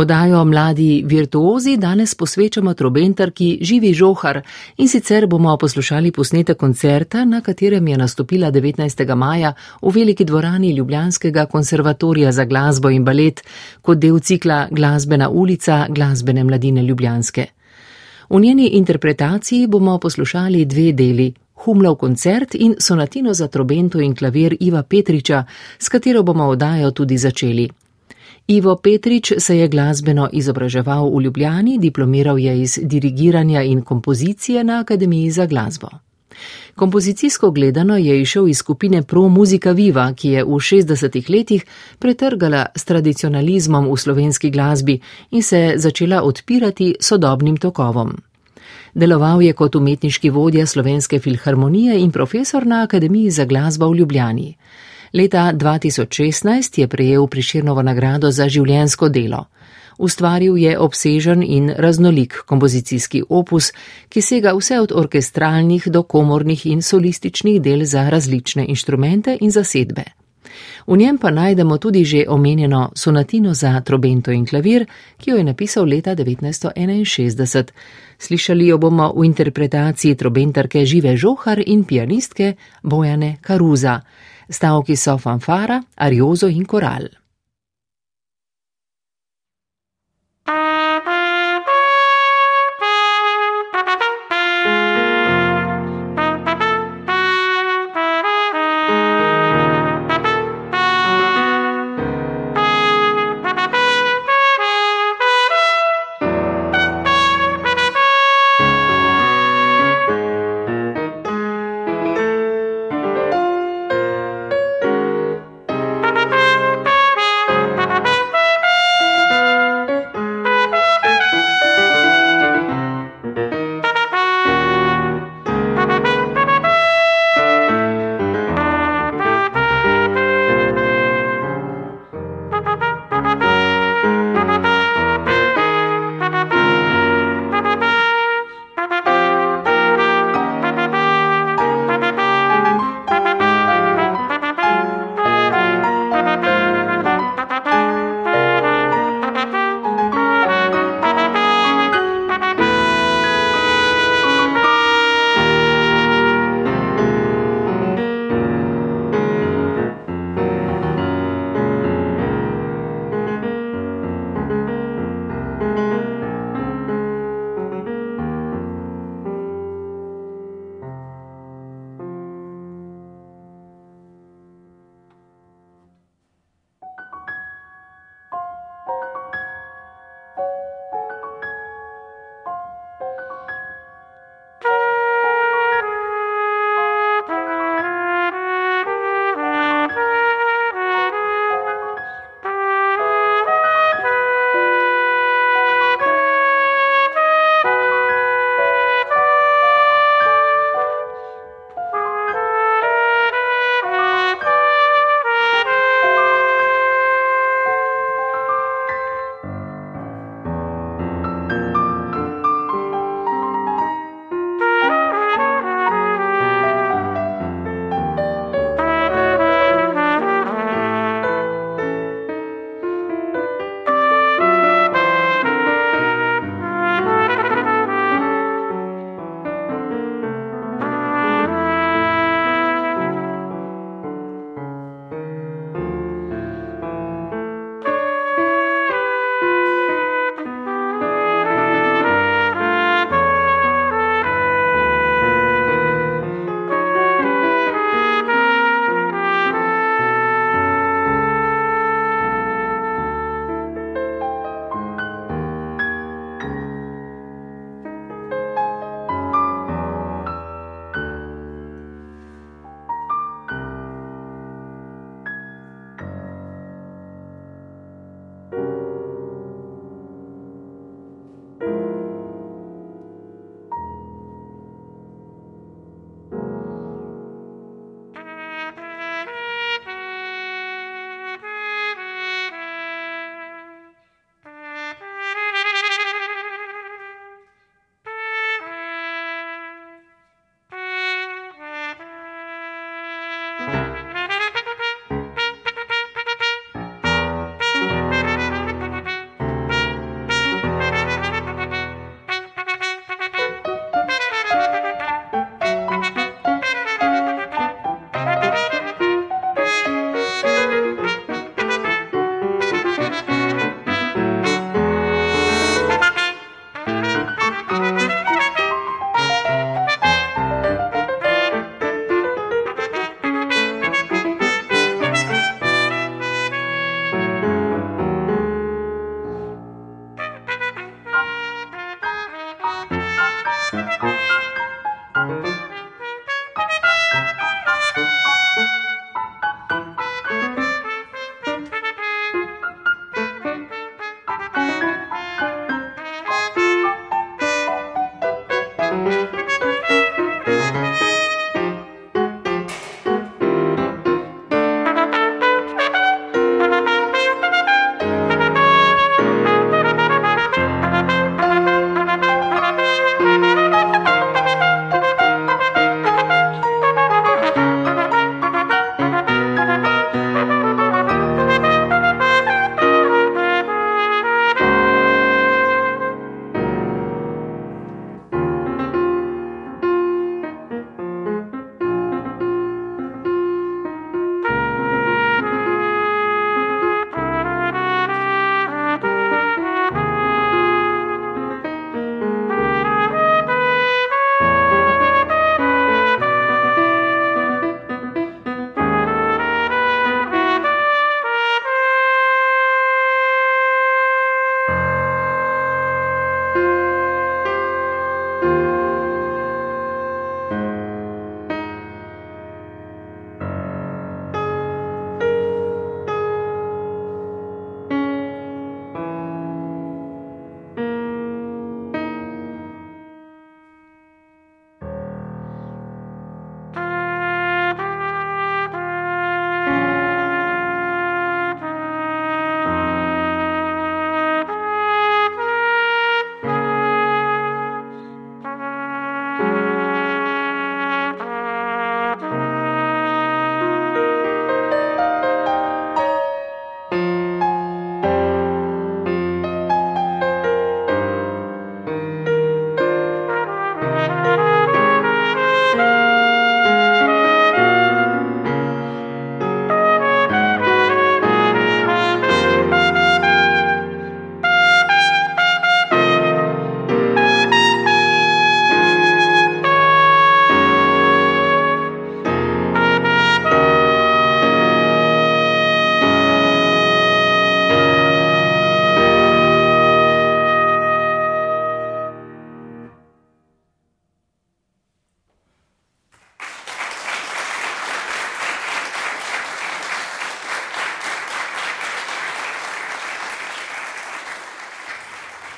Odajo Mladi virtuozi danes posvečamo trobentarki Živi Žohar in sicer bomo poslušali posnete koncerta, na katerem je nastopila 19. maja v veliki dvorani Ljubljanskega konservatorija za glasbo in balet kot del cikla Glasbena ulica glasbene mladine Ljubljanske. V njeni interpretaciji bomo poslušali dve deli. Humlov koncert in sonatino za trobento in klavir Iva Petriča, s katero bomo odajo tudi začeli. Ivo Petrič se je glasbeno izobraževal v Ljubljani, diplomiral je iz dirigiranja in kompozicije na Akademiji za glasbo. Kompozicijsko gledano je išel iz skupine Pro Musica Viva, ki je v 60-ih letih pretrgala s tradicionalizmom v slovenski glasbi in se začela odpirati sodobnim tokovom. Deloval je kot umetniški vodja slovenske filharmonije in profesor na Akademiji za glasbo v Ljubljani. Leta 2016 je prejel Priširnovo nagrado za življensko delo. Ustvaril je obsežen in raznolik kompozicijski opus, ki sega vse od orkestralnih do komornih in solističnih del za različne inštrumente in zasedbe. V njem pa najdemo tudi že omenjeno sonatino za trobento in klavir, ki jo je napisal leta 1961. Slišali jo bomo v interpretaciji trobentarke Žive Žohar in pianistke Bojane Karuza. Stavki so fanfara, ariozo in koral.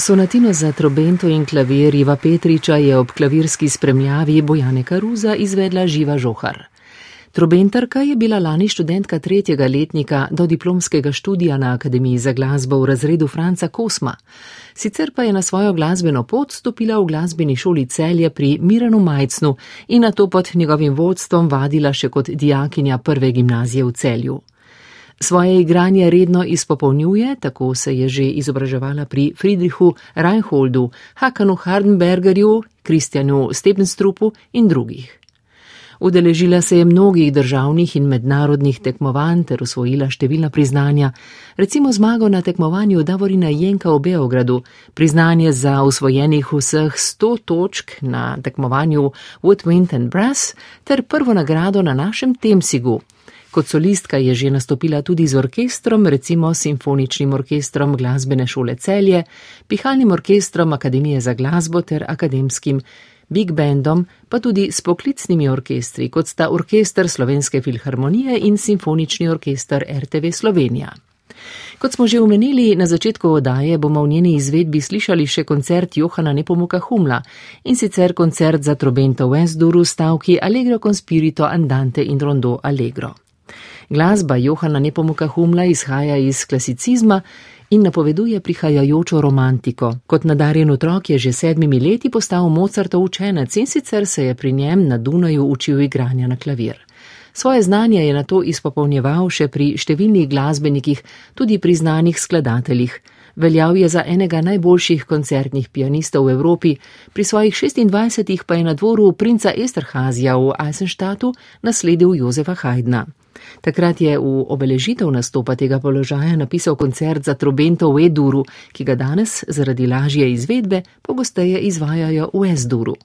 Sonatino za trobento in klavir Iva Petriča je ob klavirski spremljavi Bojane Karuza izvedla živa žohar. Trobentarka je bila lani študentka tretjega letnika do diplomskega študija na Akademiji za glasbo v razredu Franca Kosma. Sicer pa je na svojo glasbeno pot stopila v glasbeni šoli celje pri Miranu Majcnu in na to pod njegovim vodstvom vadila še kot dijakinja prve gimnazije v celju. Svoje igranje redno izpopolnjuje, tako se je že izobraževala pri Friedrichu Reinholdu, Hakanu Hardenbergerju, Kristjanu Stepenstrupu in drugih. Udeležila se je mnogih državnih in mednarodnih tekmovanj ter usvojila številna priznanja, recimo zmago na tekmovanju Davorina Jenka v Beogradu, priznanje za usvojenih vseh 100 točk na tekmovanju Woodwind and Brass ter prvo nagrado na našem Temsigu. Kot solistka je že nastopila tudi z orkestrom, recimo Simfoničnim orkestrom glasbene šole Celje, pihalnim orkestrom Akademije za glasbo ter akademskim big bandom, pa tudi s poklicnimi orkestri, kot sta Orkester Slovenske filharmonije in Simfonični orkester RTV Slovenija. Kot smo že omenili na začetku odaje, bomo v njeni izvedbi slišali še koncert Johana Nepomuka Humla in sicer koncert za trobento v Esduru stavki Allegro con spirito andante in rondo Allegro. Glasba Johana Nepomuka Humla izhaja iz klasicizma in napoveduje prihajajočo romantiko. Kot nadarjen otrok je že sedmimi leti postal Mozartov učenec in sicer se je pri njem na Dunaju učil igranja na klavir. Svoje znanje je na to izpopolnjeval še pri številnih glasbenikih, tudi pri znanih skladateljih. Veljal je za enega najboljših koncertnih pianistov v Evropi, pri svojih 26 pa je na dvoru princa Esterhazija v Eisenstadtu nasledil Jozefa Haydna. Takrat je v obeležitev nastopa tega položaja napisal koncert za trobento v Eduru, ki ga danes zaradi lažje izvedbe pogosteje izvajajo v Esduru.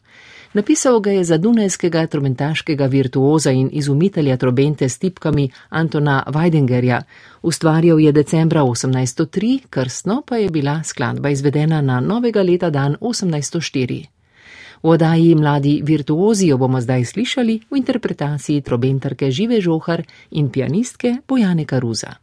Napisal ga je za dunajskega tromentaškega virtuoza in izumitelja trobente s tipkami Antona Weidengerja. Ustvarjal je decembra 1803, krstno pa je bila skladba izvedena na novega leta dan 1804. V oddaji Mladi virtuozi jo bomo zdaj slišali v interpretaciji trobentarke Žive Žohar in pianistke Bojane Karuza.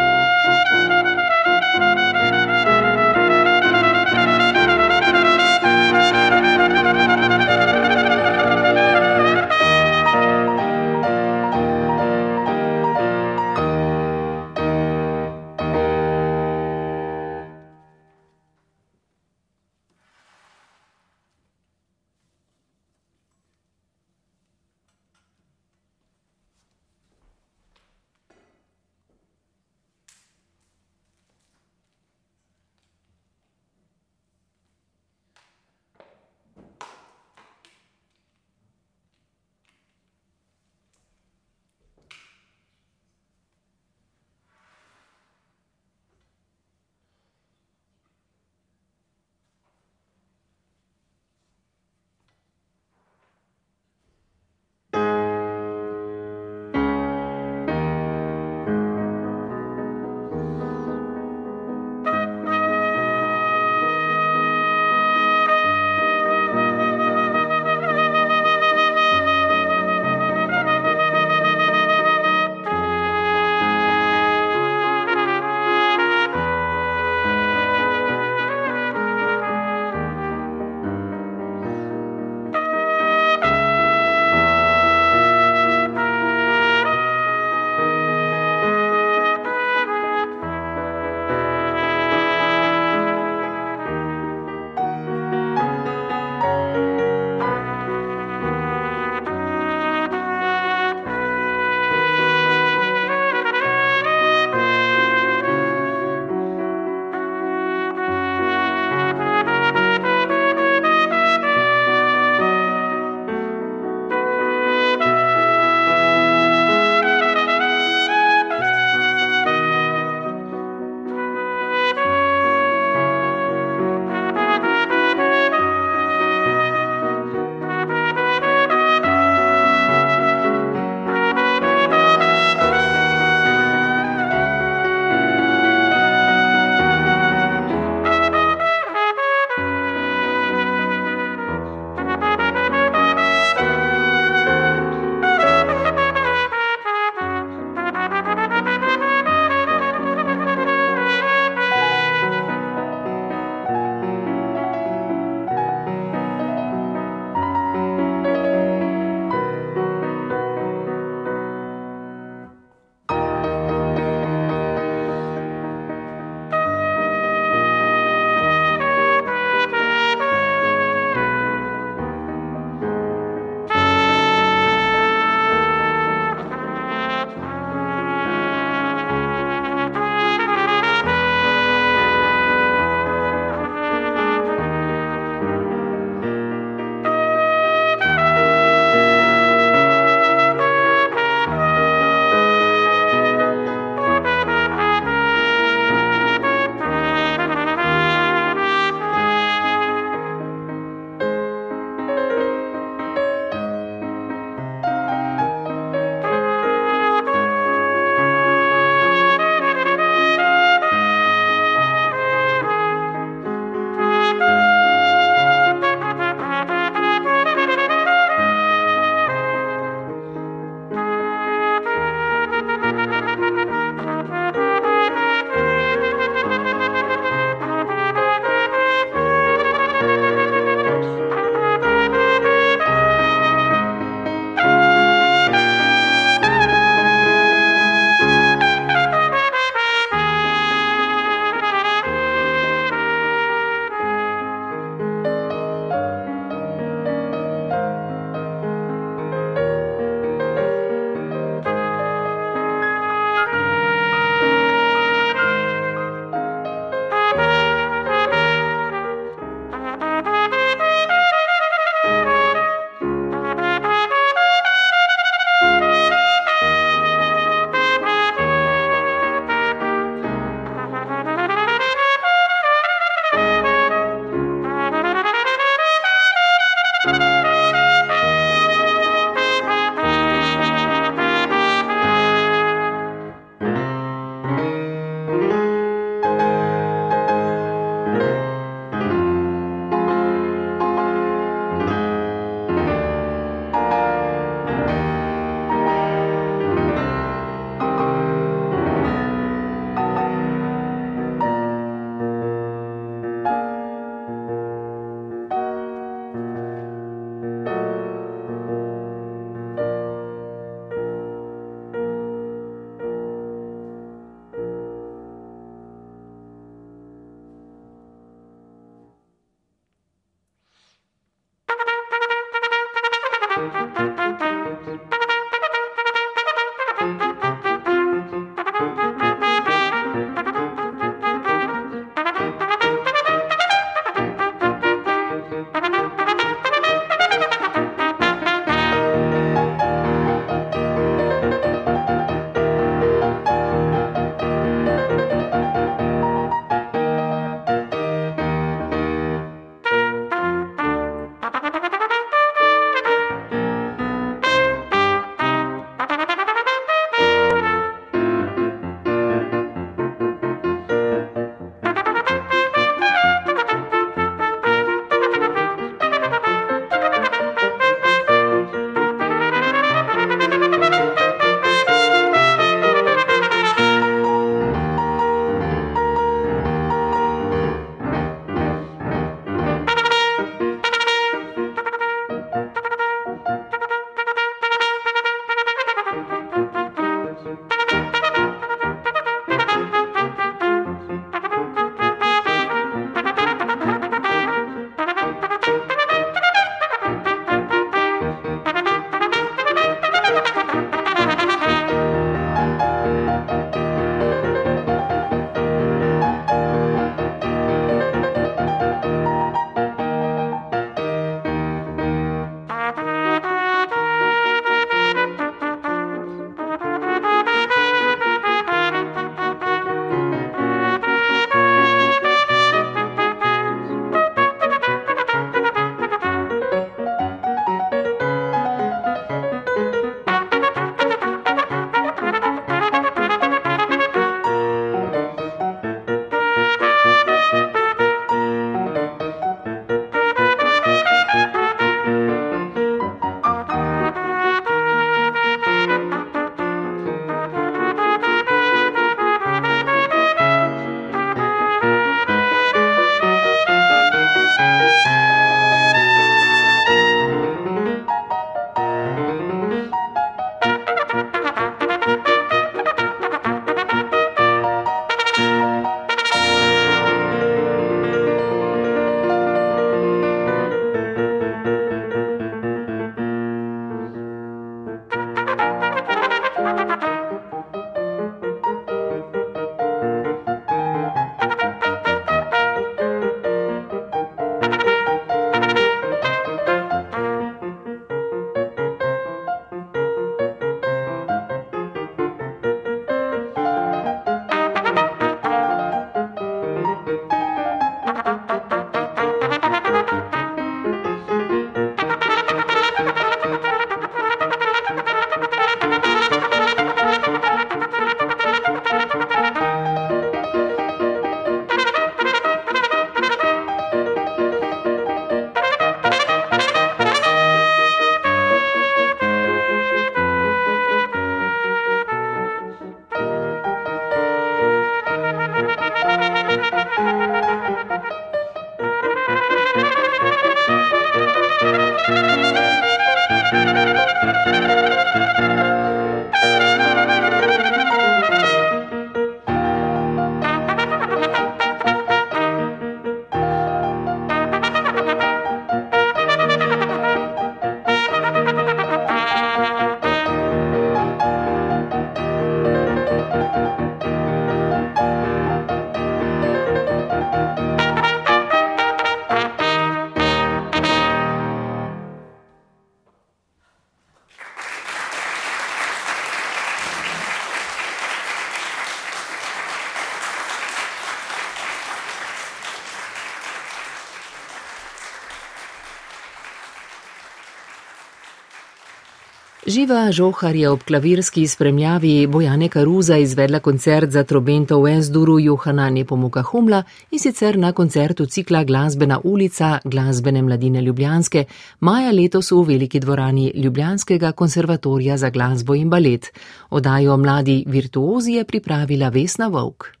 Živa Žohar je ob klavirski spremljavi Bojane Karuza izvedla koncert za trobento v Esduru Johana Nepomuka Humla in sicer na koncertu cikla Glasbena ulica Glasbene mladine Ljubljanske, maja letos v veliki dvorani Ljubljanskega konservatorija za glasbo in balet. Odajo mladi virtuozi je pripravila Vesna Vovk.